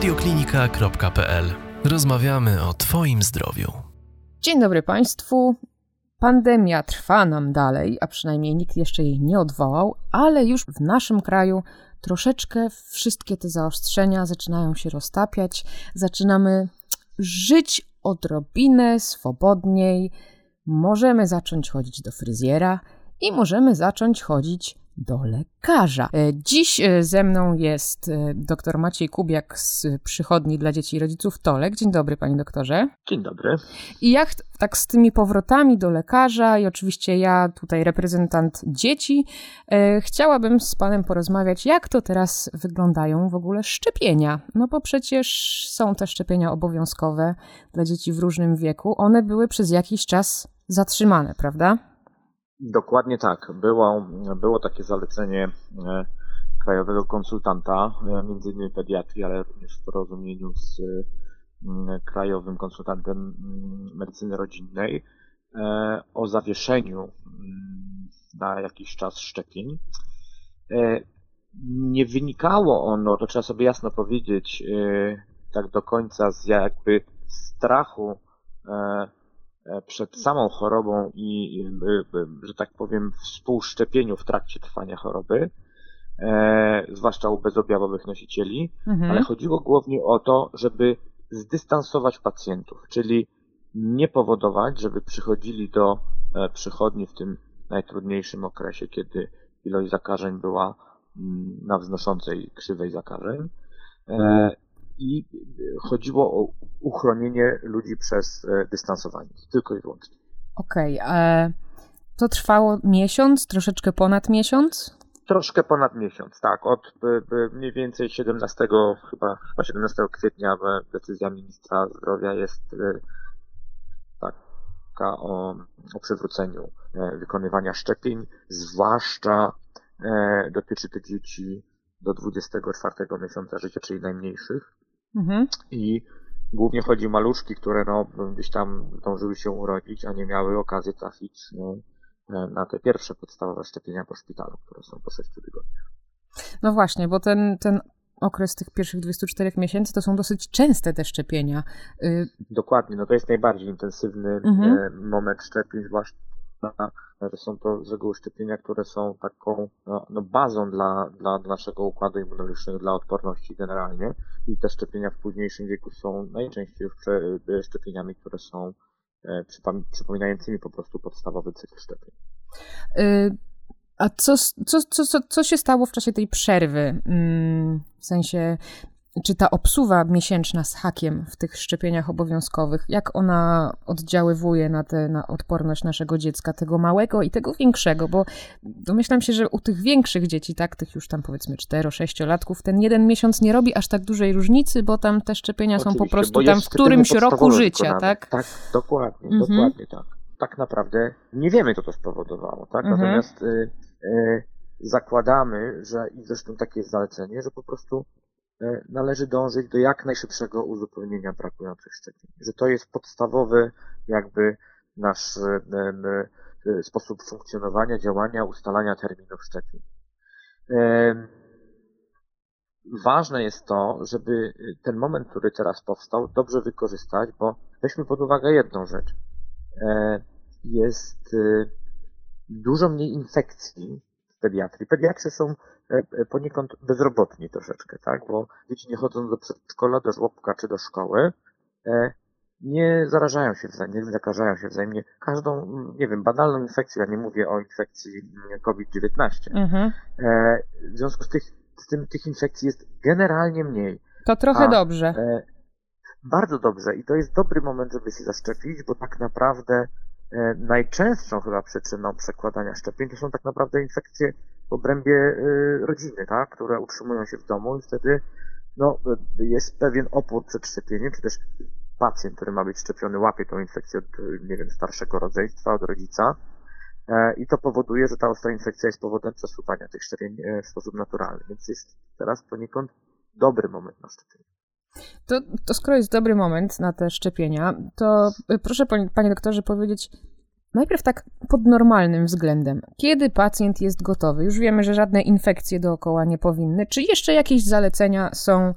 radioklinika.pl. Rozmawiamy o Twoim zdrowiu. Dzień dobry Państwu. Pandemia trwa nam dalej, a przynajmniej nikt jeszcze jej nie odwołał, ale już w naszym kraju troszeczkę wszystkie te zaostrzenia zaczynają się roztapiać. Zaczynamy żyć odrobinę swobodniej. Możemy zacząć chodzić do fryzjera i możemy zacząć chodzić do lekarza. E, dziś e, ze mną jest e, dr Maciej Kubiak z przychodni dla dzieci i rodziców Tolek. Dzień dobry, panie doktorze. Dzień dobry. I jak tak z tymi powrotami do lekarza i oczywiście ja tutaj reprezentant dzieci, chciałabym z panem porozmawiać, jak to teraz wyglądają w ogóle szczepienia. No bo przecież są te szczepienia obowiązkowe dla dzieci w różnym wieku. One były przez jakiś czas zatrzymane, prawda? Dokładnie tak. Było, było takie zalecenie e, krajowego konsultanta, e, między innymi pediatrii, ale również w porozumieniu z mm, krajowym konsultantem medycyny rodzinnej e, o zawieszeniu na jakiś czas szczepień. Nie wynikało ono, to trzeba sobie jasno powiedzieć, tak do końca z jakby strachu E, przed samą chorobą i, e, e, że tak powiem, współszczepieniu w trakcie trwania choroby, e, zwłaszcza u bezobjawowych nosicieli, mhm. ale chodziło głównie o to, żeby zdystansować pacjentów, czyli nie powodować, żeby przychodzili do przychodni w tym najtrudniejszym okresie, kiedy ilość zakażeń była mm, na wznoszącej krzywej zakażeń, i chodziło o uchronienie ludzi przez e, dystansowanie, tylko i wyłącznie. Okej, okay, to trwało miesiąc, troszeczkę ponad miesiąc? Troszkę ponad miesiąc, tak. Od mniej więcej 17, chyba, chyba 17 kwietnia decyzja ministra zdrowia jest e, taka o, o przywróceniu e, wykonywania szczepień, zwłaszcza dotyczy to dzieci do 24 miesiąca życia, czyli najmniejszych. Mhm. I głównie chodzi o maluszki, które no, gdzieś tam zdążyły się urodzić, a nie miały okazji trafić no, na te pierwsze podstawowe szczepienia po szpitalu, które są po 6 tygodniach. No właśnie, bo ten, ten okres tych pierwszych 24 miesięcy to są dosyć częste te szczepienia. Y, Dokładnie, no to jest najbardziej intensywny mhm. E, moment szczepień, zwłaszcza są to z reguły szczepienia, które są taką no, no bazą dla, dla naszego układu immunologicznego, dla odporności generalnie. I te szczepienia w późniejszym wieku są najczęściej już e, szczepieniami, które są e, przypominającymi po prostu podstawowy cykl szczepień. A co, co, co, co się stało w czasie tej przerwy? Mm, w sensie, czy ta obsuwa miesięczna z hakiem w tych szczepieniach obowiązkowych, jak ona oddziaływuje na, te, na odporność naszego dziecka, tego małego i tego większego, bo domyślam się, że u tych większych dzieci, tak, tych już tam powiedzmy 4-6-latków, ten jeden miesiąc nie robi aż tak dużej różnicy, bo tam te szczepienia Oczywiście, są po prostu tam w którymś roku życia, tak? Tak, dokładnie, mhm. dokładnie tak. Tak naprawdę nie wiemy, co to spowodowało, tak? Mhm. Natomiast y, y, zakładamy, że i zresztą takie jest zalecenie, że po prostu należy dążyć do jak najszybszego uzupełnienia brakujących szczepień. Że to jest podstawowy jakby nasz e, e, sposób funkcjonowania, działania, ustalania terminów szczepień. Ważne jest to, żeby ten moment, który teraz powstał, dobrze wykorzystać, bo weźmy pod uwagę jedną rzecz. Jest dużo mniej infekcji pediatrii. Pediatrzy są E, e, poniekąd bezrobotni troszeczkę, tak? Bo dzieci nie chodzą do przedszkola, do żłobka czy do szkoły, e, nie zarażają się wzajemnie, nie zakażają się wzajemnie. Każdą, nie wiem, banalną infekcją, ja nie mówię o infekcji COVID-19. Mhm. W związku z, tych, z tym tych infekcji jest generalnie mniej. To trochę A, dobrze. Bardzo dobrze i to jest dobry moment, żeby się zaszczepić, bo tak naprawdę najczęstszą chyba przyczyną przekładania szczepień to są tak naprawdę infekcje w obrębie y, rodziny, tak, które utrzymują się w domu i wtedy no, jest pewien opór przed szczepieniem, czy też pacjent, który ma być szczepiony, łapie tą infekcję od, nie wiem, starszego rodzeństwa, od rodzica e, i to powoduje, że ta ostra infekcja jest powodem przesuwania tych szczepień e, w sposób naturalny, więc jest teraz poniekąd dobry moment na szczepienie. To, to skoro jest dobry moment na te szczepienia, to e, proszę panie doktorze powiedzieć, Najpierw tak pod normalnym względem. Kiedy pacjent jest gotowy? Już wiemy, że żadne infekcje dookoła nie powinny. Czy jeszcze jakieś zalecenia są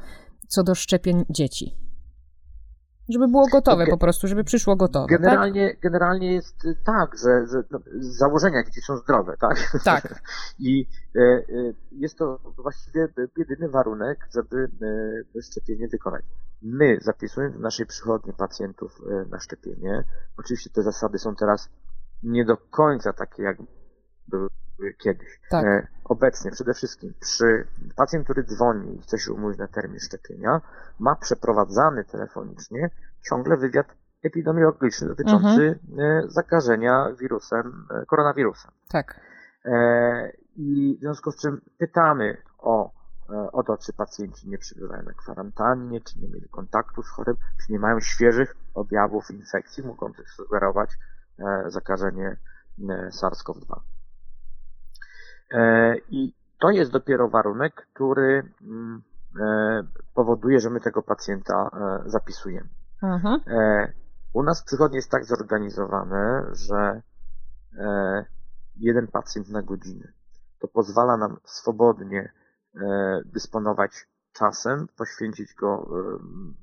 co do szczepień dzieci? Żeby było gotowe po prostu, żeby przyszło gotowe. Generalnie, tak? generalnie jest y, tak, że, że no, założenia dzieci są zdrowe, tak? Tak. I e, e, jest to właściwie jedyny warunek, żeby e, szczepienie wykonać. My zapisujemy w naszej przychodni pacjentów e, na szczepienie. Oczywiście te zasady są teraz nie do końca takie, jak były kiedyś. Tak. E, obecnie przede wszystkim przy pacjent, który dzwoni i chce się umówić na termin szczepienia, ma przeprowadzany telefonicznie ciągle wywiad epidemiologiczny dotyczący e, zakażenia wirusem, e, koronawirusem. Tak. E, I w związku z czym pytamy o, o to, czy pacjenci nie przebywają na kwarantannie, czy nie mieli kontaktu z chorym, czy nie mają świeżych objawów infekcji mogących sugerować e, zakażenie e, SARS-CoV-2. E, I to jest dopiero warunek, który mm, e, powoduje, że my tego pacjenta e, zapisujemy. Mhm. U nas przychodnie jest tak zorganizowane, że jeden pacjent na godzinę. To pozwala nam swobodnie dysponować czasem, poświęcić go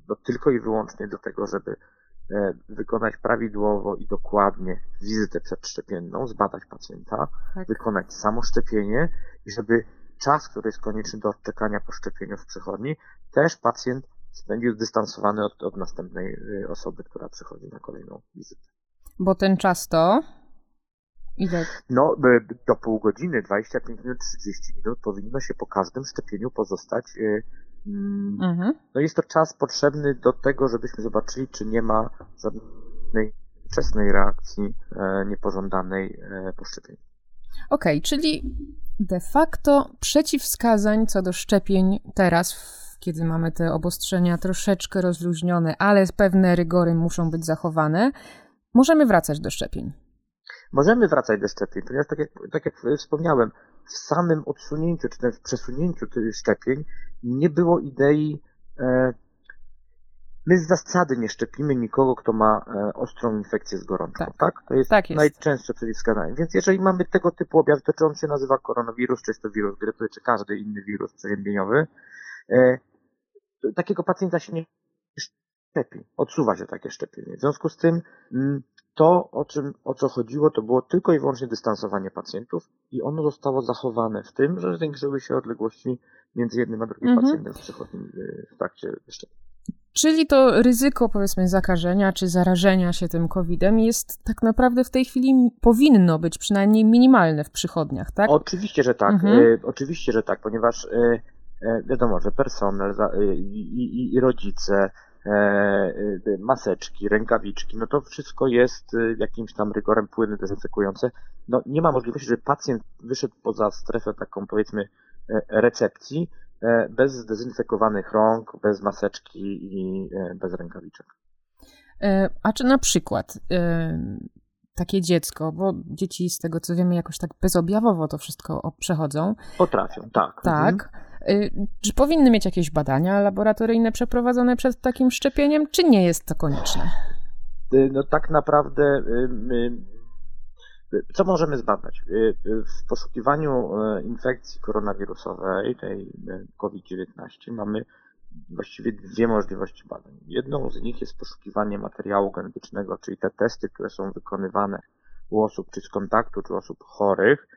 no, tylko i wyłącznie do tego, żeby wykonać prawidłowo i dokładnie wizytę przedszczepienną, zbadać pacjenta, tak. wykonać samo szczepienie i żeby czas, który jest konieczny do odczekania po szczepieniu w przychodni, też pacjent spędził zdystansowany od, od następnej y, osoby, która przychodzi na kolejną wizytę. Bo ten czas to ile? No, do pół godziny, 25 minut, 30 minut powinno się po każdym szczepieniu pozostać y. Mhm. No jest to czas potrzebny do tego, żebyśmy zobaczyli, czy nie ma żadnej wczesnej reakcji e, niepożądanej e, po szczepieniu. Okej, okay, czyli de facto przeciwwskazań co do szczepień teraz, kiedy mamy te obostrzenia troszeczkę rozluźnione, ale pewne rygory muszą być zachowane, możemy wracać do szczepień. Możemy wracać do szczepień, ponieważ tak jak, tak jak wspomniałem, w samym odsunięciu, czy też w przesunięciu tych szczepień nie było idei. E, my z zasady nie szczepimy nikogo, kto ma e, ostrą infekcję z gorączką, tak? tak? To jest, tak jest. najczęstsze przeciwwskazanie. Więc jeżeli mamy tego typu objaw, to czy on się nazywa koronawirus, czy jest to wirus grypy, czy każdy inny wirus przeziębieniowy, e, takiego pacjenta się nie szczepi. Odsuwa się takie szczepienie. W związku z tym mm, to, o, czym, o co chodziło, to było tylko i wyłącznie dystansowanie pacjentów i ono zostało zachowane w tym, że zwiększyły się odległości między jednym a drugim mhm. pacjentem w przychodni y, w trakcie szczepienia. Czyli to ryzyko, powiedzmy, zakażenia czy zarażenia się tym COVID-em jest tak naprawdę w tej chwili powinno być przynajmniej minimalne w przychodniach, tak? Oczywiście, że tak. Mhm. Y, oczywiście, że tak, ponieważ y, y, wiadomo, że personel y, i, i rodzice, maseczki, rękawiczki, no to wszystko jest e, jakimś tam rygorem płyny dezynfekujące. No nie ma możliwości, żeby pacjent wyszedł poza strefę taką powiedzmy recepcji bez zdezynfekowanych rąk, bez maseczki i bez rękawiczek. A czy na przykład takie dziecko, bo dzieci z tego co wiemy jakoś tak bezobjawowo to wszystko przechodzą. Potrafią, tak. Tak. Mhm czy powinny mieć jakieś badania laboratoryjne przeprowadzone przed takim szczepieniem, czy nie jest to konieczne? Y, no tak naprawdę y, co możemy zbadać? W poszukiwaniu infekcji koronawirusowej, tej COVID-19, mamy właściwie dwie możliwości badań. Jedną z nich jest poszukiwanie materiału genetycznego, czyli te testy, które są wykonywane u osób czy z kontaktu, czy osób chorych,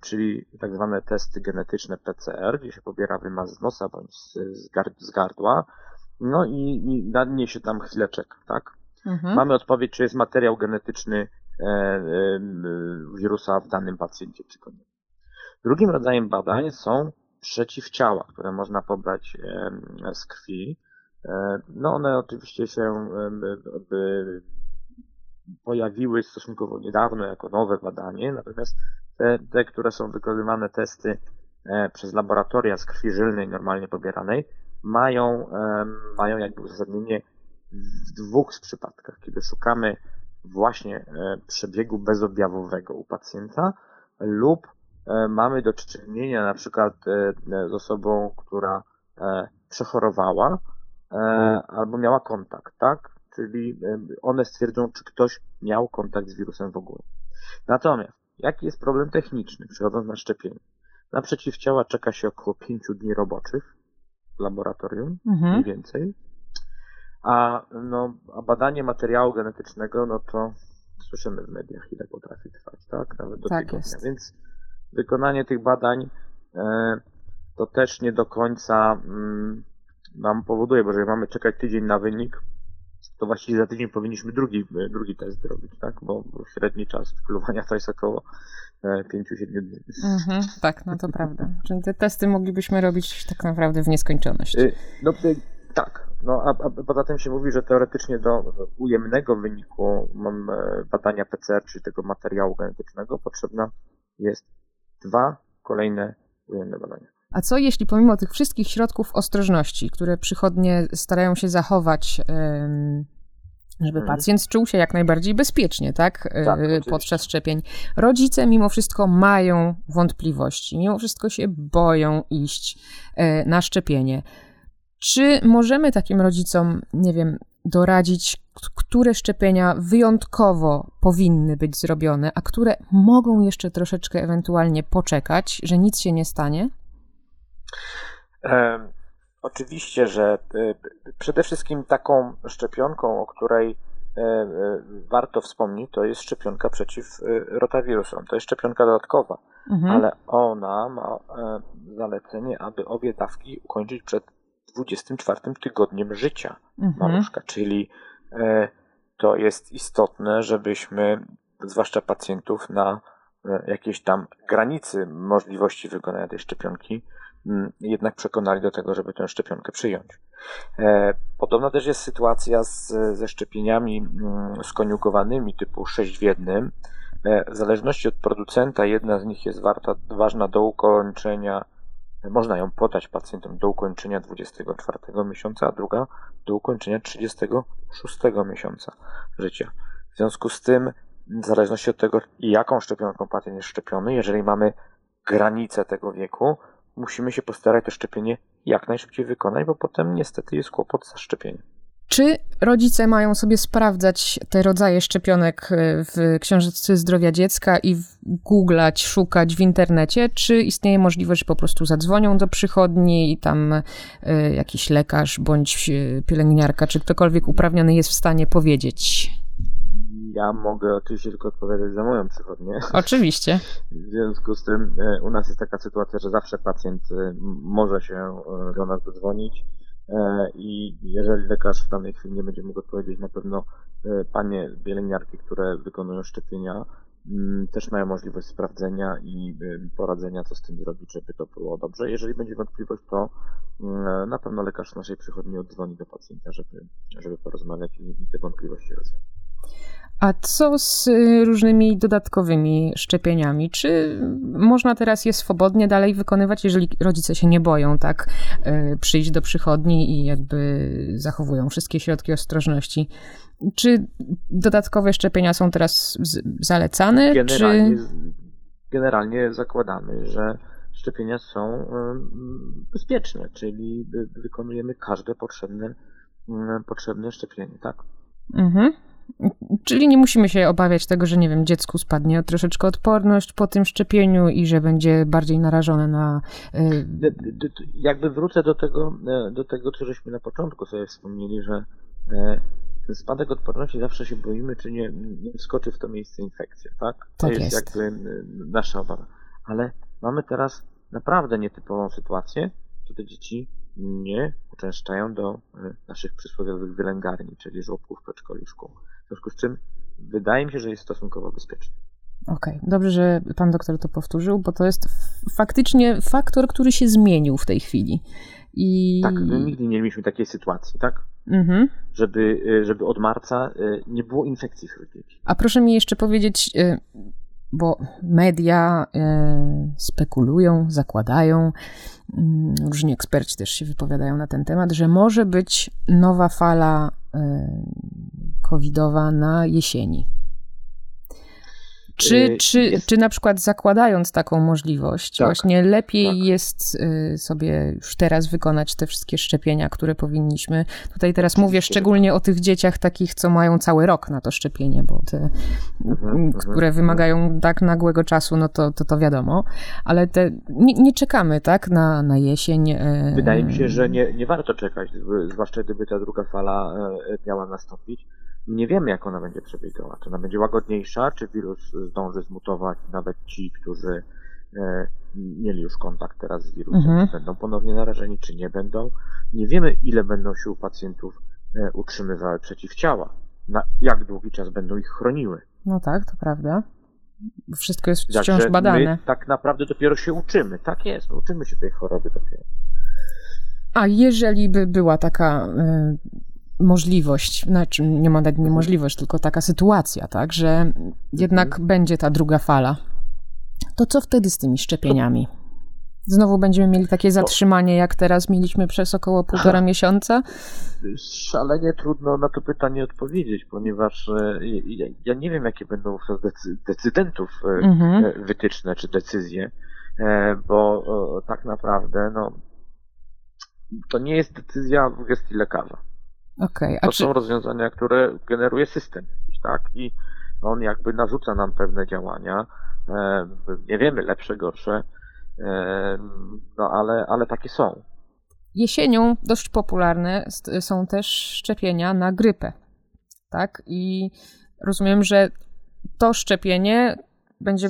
czyli tak zwane testy genetyczne PCR, gdzie się pobiera wymaz z nosa bądź z, gardła, no i, i na dnie się tam chwilę czeka, tak? Mhm. Mamy odpowiedź, czy jest materiał genetyczny e, e, wirusa w danym pacjencie, czy go nie. Drugim rodzajem badań są przeciwciała, które można pobrać z krwi. No one oczywiście się pojawiły stosunkowo niedawno jako nowe badanie, natomiast te, te które są wykonywane testy e, przez laboratoria z krwi żylnej normalnie pobieranej, mają, mają jakby uzasadnienie w dwóch z przypadkach, kiedy szukamy właśnie e, przebiegu bezobjawowego u pacjenta lub e, mamy do czynienia na przykład z osobą, która przechorowała albo miała kontakt, tak? Czyli one stwierdzą, czy ktoś miał kontakt z wirusem w ogóle. Natomiast Jaki jest problem techniczny przychodząc na szczepienie? Na przeciwciała czeka się około 5 dni roboczych. laboratorium, mhm. mniej więcej. A, no, a badanie materiału genetycznego, no to słyszymy w mediach, ile potrafi trwać, tak? Nawet do tak tygodnia. Jest. Więc wykonanie tych badań e, to też nie do końca mm, nam powoduje, bo jeżeli mamy czekać tydzień na wynik, to właściwie za tydzień powinniśmy drugi, drugi test zrobić, tak? Bo, średni czas wykluwania to jest około 5-7 e, dni. Mhm, tak, no to prawda. Czyli te testy moglibyśmy robić tak naprawdę w nieskończoność. Y, no tak, no a, a poza tym się mówi, że teoretycznie do ujemnego wyniku mam e, badania PCR, czyli tego materiału genetycznego, potrzebna jest dwa kolejne ujemne badania. A co jeśli pomimo tych wszystkich środków ostrożności, które przychodnie starają się zachować, żeby mhm. pacjent czuł się jak najbardziej bezpiecznie, tak, e, tak podczas szczepień, rodzice mimo wszystko mają wątpliwości, mimo wszystko się boją iść e, na szczepienie. Czy możemy takim rodzicom, nie wiem, doradzić, które szczepienia wyjątkowo powinny być zrobione, a które mogą jeszcze troszeczkę ewentualnie poczekać, że nic się nie stanie? Oczywiście, że e, przede wszystkim taką szczepionką, o której e, e, warto wspomnieć, to jest szczepionka przeciw rotawirusom. To jest szczepionka dodatkowa, mhm. ale ona ma zalecenie, aby obie dawki ukończyć przed 24 tygodniem życia mhm. maluszka, czyli to jest istotne, żebyśmy, zwłaszcza pacjentów na jakiejś tam granicy możliwości wykonania tej szczepionki, jednak przekonali do tego, żeby tę szczepionkę przyjąć. E, podobna też jest sytuacja z, ze szczepieniami mm, skoniugowanymi typu 6 w 1. E, w zależności od producenta, jedna z nich jest warta, ważna do ukończenia, można ją podać pacjentom do ukończenia 24 miesiąca, a druga do ukończenia 36 miesiąca życia. W związku z tym, w zależności od tego, jaką szczepionką pacjent jest szczepiony, jeżeli mamy granicę tego wieku, musimy się postarać to szczepienie jak najszybciej wykonać, bo potem niestety jest kłopot za szczepienie. Czy rodzice mają sobie sprawdzać te rodzaje szczepionek e, w Książeczce Zdrowia Dziecka i googlać, szukać w internecie, czy istnieje możliwość, że po prostu zadzwonią do przychodni i tam e, jakiś lekarz bądź e, pielęgniarka, czy ktokolwiek uprawniony jest w stanie powiedzieć, ja mogę oczywiście tylko odpowiadać za moją przychodnię. Oczywiście. W związku z tym e, u nas jest taka sytuacja, że zawsze pacjent e, może się e, do nas zadzwonić i jeżeli lekarz w danej chwili nie będzie mógł odpowiedzieć, na pewno panie pielęgniarki, które wykonują szczepienia, mm, też mają możliwość sprawdzenia i poradzenia, co z tym zrobić, żeby to było dobrze. Jeżeli będzie wątpliwość, to na pewno lekarz naszej przychodni oddzwoni do pacjenta, żeby, żeby porozmawiać i, i te wątpliwości rozwiązać. A co z y, różnymi dodatkowymi szczepieniami? Czy można teraz je swobodnie dalej wykonywać, jeżeli rodzice się nie boją, tak, y, przyjść do przychodni i jakby zachowują wszystkie środki ostrożności? Czy dodatkowe szczepienia są teraz zalecane? Generalnie, czy... generalnie zakładamy, że szczepienia są bezpieczne, czyli wykonujemy każde potrzebne, potrzebne szczepienie, tak? Mhm. Czyli nie musimy się obawiać tego, że nie wiem, dziecku spadnie troszeczkę odporność po tym szczepieniu i że będzie bardziej narażone na. Y, jakby wrócę do tego, e, do tego, co żeśmy na początku sobie wspomnieli, że e, ten spadek odporności zawsze się boimy, czy nie, nie wskoczy w to miejsce infekcja, tak? To jest, jest jakby nasza obawa. Ale mamy teraz naprawdę nietypową sytuację, te dzieci nie uczęszczają do e, naszych przysłowiowych wylęgarni, czyli żłobków, przedszkoli, szkół. W związku z czym wydaje mi się, że jest stosunkowo bezpieczny. Okej, okay. dobrze, że pan doktor to powtórzył, bo to jest faktycznie faktor, który się zmienił w tej chwili. I... Tak, my nigdy nie mieliśmy takiej sytuacji, tak? Mhm. Żeby, e, żeby od marca e, nie było infekcji wśród dzieci. A proszę mi jeszcze powiedzieć, bo media spekulują, zakładają, mm, różni eksperci też się wypowiadają na ten temat, że może być nowa fala covidowa na jesieni. Czy, y, czy, jest- czy na przykład zakładając taką możliwość, Tak, właśnie lepiej tak. jest y, sobie już teraz wykonać te wszystkie szczepienia, które powinniśmy? Tutaj teraz mówię szczególnie o tych dzieciach takich, co mają cały rok na to szczepienie, bo te, mhm, które mhm. wymagają tak nagłego czasu, no to to, to wiadomo, ale te, nie, nie czekamy tak na, na jesień. y, Wydaje mi się, że nie, nie warto czekać, zwłaszcza gdyby ta druga fala e, miała nastąpić. Nie wiemy, jak ona będzie przebiegała. Czy ona będzie łagodniejsza, czy wirus zdąży zmutować, nawet ci, którzy e, mieli już kontakt teraz z wirusem, Mhm. czy będą ponownie narażeni, czy nie będą. Nie wiemy, ile będą się u pacjentów e, utrzymywały przeciwciała, na jak długi czas będą ich chroniły. No tak, to prawda. Wszystko jest Także wciąż badane. my tak naprawdę dopiero się uczymy. Tak jest, uczymy się tej choroby dopiero. A jeżeli by była taka y, możliwość, znaczy nie ma tak nie możliwość, tylko taka sytuacja, tak, że jednak będzie ta druga fala, to co wtedy z tymi szczepieniami? Znowu będziemy mieli takie zatrzymanie, jak teraz mieliśmy przez około półtora miesiąca? Szalenie trudno na to pytanie odpowiedzieć, ponieważ e, ja, ja nie wiem, jakie będą decydentów e, Mhm. e, wytyczne czy decyzje, bo tak naprawdę no, to nie jest decyzja w gestii lekarza. A To czy, są rozwiązania, które generuje system, jakiś, tak? I on jakby narzuca nam pewne działania. E, nie wiemy, lepsze, gorsze, e, no ale, ale takie są. jesienią dość popularne są też szczepienia na grypę, tak? I rozumiem, że to szczepienie będzie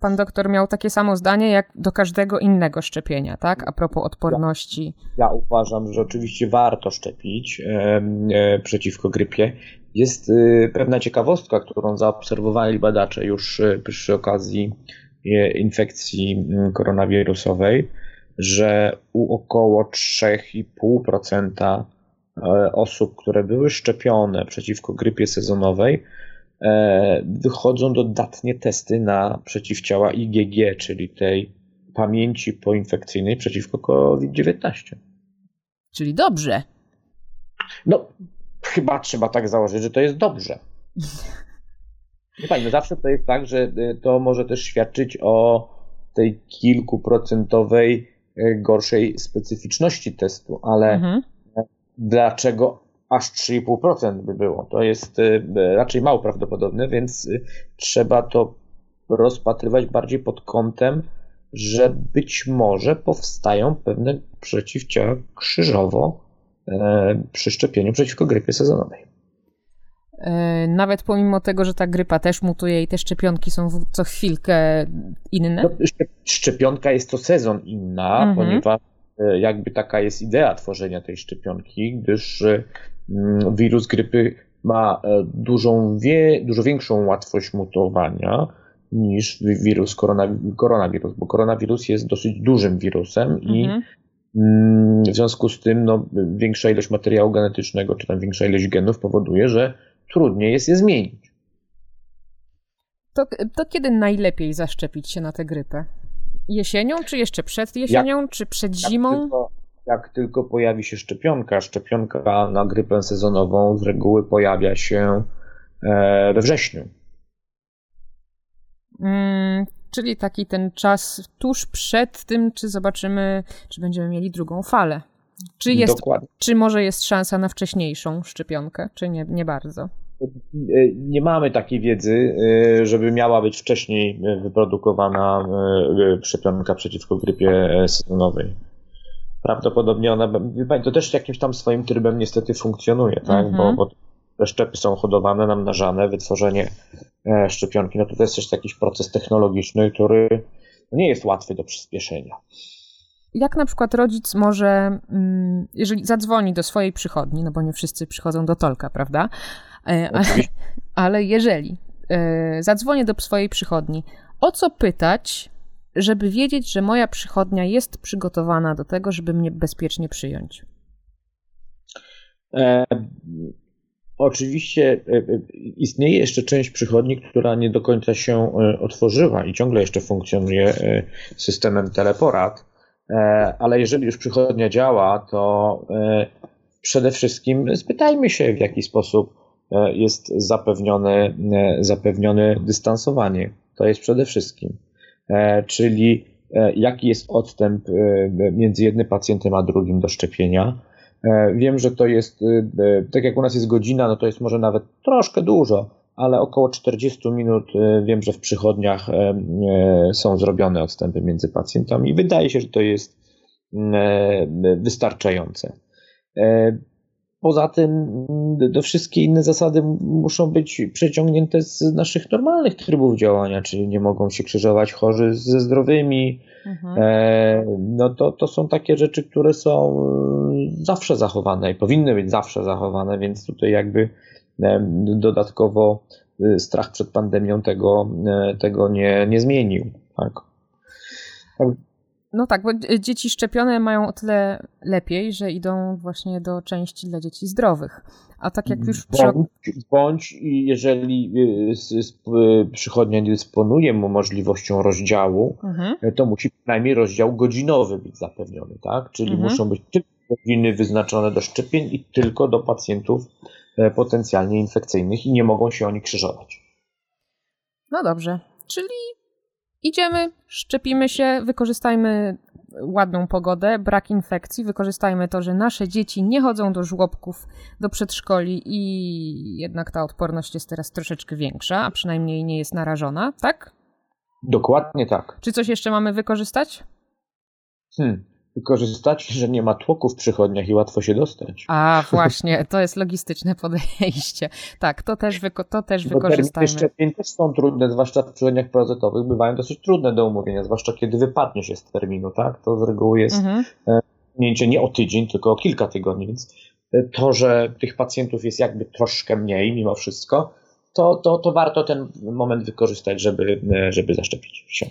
pan doktor miał takie samo zdanie jak do każdego innego szczepienia, tak? A propos odporności. Ja uważam, że oczywiście warto szczepić e, e, przeciwko grypie. Jest e, pewna ciekawostka, którą zaobserwowali badacze już e, przy okazji e, infekcji m, koronawirusowej, że u około 3,5% e, osób, które były szczepione przeciwko grypie sezonowej, wychodzą dodatnie testy na przeciwciała IgG, czyli tej pamięci poinfekcyjnej przeciwko COVID-19. Czyli dobrze. No, chyba trzeba tak założyć, że to jest dobrze. Nie pani, no zawsze to jest tak, że y, to może też świadczyć o tej kilkuprocentowej y, gorszej specyficzności testu, ale Mhm. dlaczego aż 3,5% by było? To jest y, raczej mało prawdopodobne, więc y, trzeba to rozpatrywać bardziej pod kątem, że być może powstają pewne przeciwciała krzyżowo e, przy szczepieniu przeciwko grypie sezonowej. E, Nawet pomimo tego, że ta grypa też mutuje i te szczepionki są co chwilkę inne. No, szczep- szczepionka jest to sezon inna, Mhm. ponieważ e, jakby taka jest idea tworzenia tej szczepionki, gdyż e, wirus grypy ma e, dużą wie, dużo większą łatwość mutowania niż wi- wirus koronawi- koronawirus, bo koronawirus jest dosyć dużym wirusem i Mhm. Mm, W związku z tym no, większa ilość materiału genetycznego, czy tam większa ilość genów powoduje, że trudniej jest je zmienić. To, to kiedy najlepiej zaszczepić się na tę grypę? Jesienią, czy jeszcze przed jesienią, czy przed Jak zimą? tylko, jak tylko pojawi się szczepionka, szczepionka na grypę sezonową z reguły pojawia się e, we wrześniu. Mm, czyli taki ten czas tuż przed tym, czy zobaczymy, czy będziemy mieli drugą falę. Czy, jest, Dokładnie. czy może jest szansa na wcześniejszą szczepionkę, czy nie, nie bardzo? E, Nie mamy takiej wiedzy, e, żeby miała być wcześniej wyprodukowana szczepionka przeciwko grypie sezonowej. Prawdopodobnie ona, to też jakimś tam swoim trybem niestety funkcjonuje, tak? Mhm. Bo, bo te szczepy są hodowane, namnażane, wytworzenie e, szczepionki, no to, to jest też jakiś proces technologiczny, który nie jest łatwy do przyspieszenia. Jak na przykład rodzic może, mm, jeżeli zadzwoni do swojej przychodni, no bo nie wszyscy przychodzą do Tolka, prawda? E, Ale, ale jeżeli e, zadzwonię do swojej przychodni, o co pytać, żeby wiedzieć, że moja przychodnia jest przygotowana do tego, żeby mnie bezpiecznie przyjąć? E, oczywiście e, e, istnieje jeszcze część przychodni, która nie do końca się e, otworzyła i ciągle jeszcze funkcjonuje systemem teleporad, ale jeżeli już przychodnia działa, to przede wszystkim spytajmy się, w jaki sposób jest zapewnione, zapewnione dystansowanie. To jest przede wszystkim. Czyli jaki jest odstęp między jednym pacjentem a drugim do szczepienia. Wiem, że to jest, tak jak u nas jest godzina, no to jest może nawet troszkę dużo, ale około 40 minut wiem, że w przychodniach są zrobione odstępy między pacjentami. Wydaje się, że to jest wystarczające. Poza tym do wszystkie inne zasady muszą być przeciągnięte z naszych normalnych trybów działania, czyli nie mogą się krzyżować chorzy ze zdrowymi. Mhm. No to, to są takie rzeczy, które są zawsze zachowane i powinny być zawsze zachowane, więc tutaj jakby dodatkowo y, strach przed pandemią tego, e, tego nie, nie zmienił. Tak. No tak, bo dzieci szczepione mają o tyle lepiej, że idą właśnie do części dla dzieci zdrowych. A tak jak już bądź, bądź jeżeli y, y, przychodnia nie dysponuje możliwością rozdziału, mhm. to musi przynajmniej rozdział godzinowy być zapewniony, tak? Czyli mhm. muszą być tylko godziny wyznaczone do szczepień i tylko do pacjentów e, potencjalnie infekcyjnych i nie mogą się oni krzyżować. No dobrze, czyli idziemy, szczepimy się, wykorzystajmy ładną pogodę, brak infekcji, wykorzystajmy to, że nasze dzieci nie chodzą do żłobków, do przedszkoli i jednak ta odporność jest teraz troszeczkę większa, a przynajmniej nie jest narażona, tak? Dokładnie tak. Czy coś jeszcze mamy wykorzystać? Hmm wykorzystać, że nie ma tłoku w przychodniach i łatwo się dostać. A, właśnie, to jest logistyczne podejście. Tak, to też, wyko to też Bo wykorzystajmy. szczepień też są trudne, zwłaszcza w przychodniach POZ-owych, bywają dosyć trudne do umówienia, zwłaszcza kiedy wypadnie się z terminu, tak? To z reguły jest mhm. E, nie o tydzień, tylko o kilka tygodni, więc e, to, że tych pacjentów jest jakby troszkę mniej mimo wszystko, to, to, to warto ten moment wykorzystać, żeby, e, żeby zaszczepić się.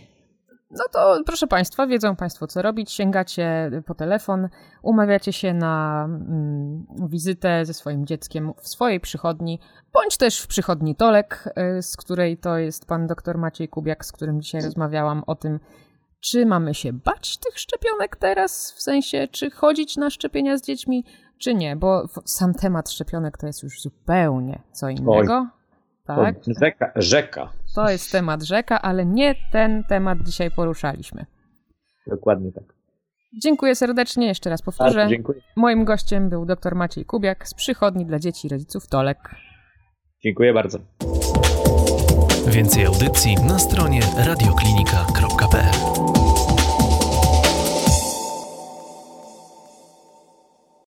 No to proszę Państwa, wiedzą Państwo co robić. Sięgacie po telefon, umawiacie się na mm, wizytę ze swoim dzieckiem w swojej przychodni, bądź też w przychodni Tolek, y, z której to jest pan dr Maciej Kubiak, z którym dzisiaj rozmawiałam o tym, czy mamy się bać tych szczepionek teraz, w sensie, czy chodzić na szczepienia z dziećmi, czy nie, bo sam temat szczepionek to jest już zupełnie co innego. Oj. Tak? Rzeka, rzeka. To jest temat rzeka, ale nie ten temat dzisiaj poruszaliśmy. Dokładnie tak. Dziękuję serdecznie, jeszcze raz powtórzę. Dziękuję. Moim gościem był dr Maciej Kubiak z przychodni dla dzieci i rodziców Tolek. Dziękuję bardzo. Więcej audycji na stronie radioklinika.pl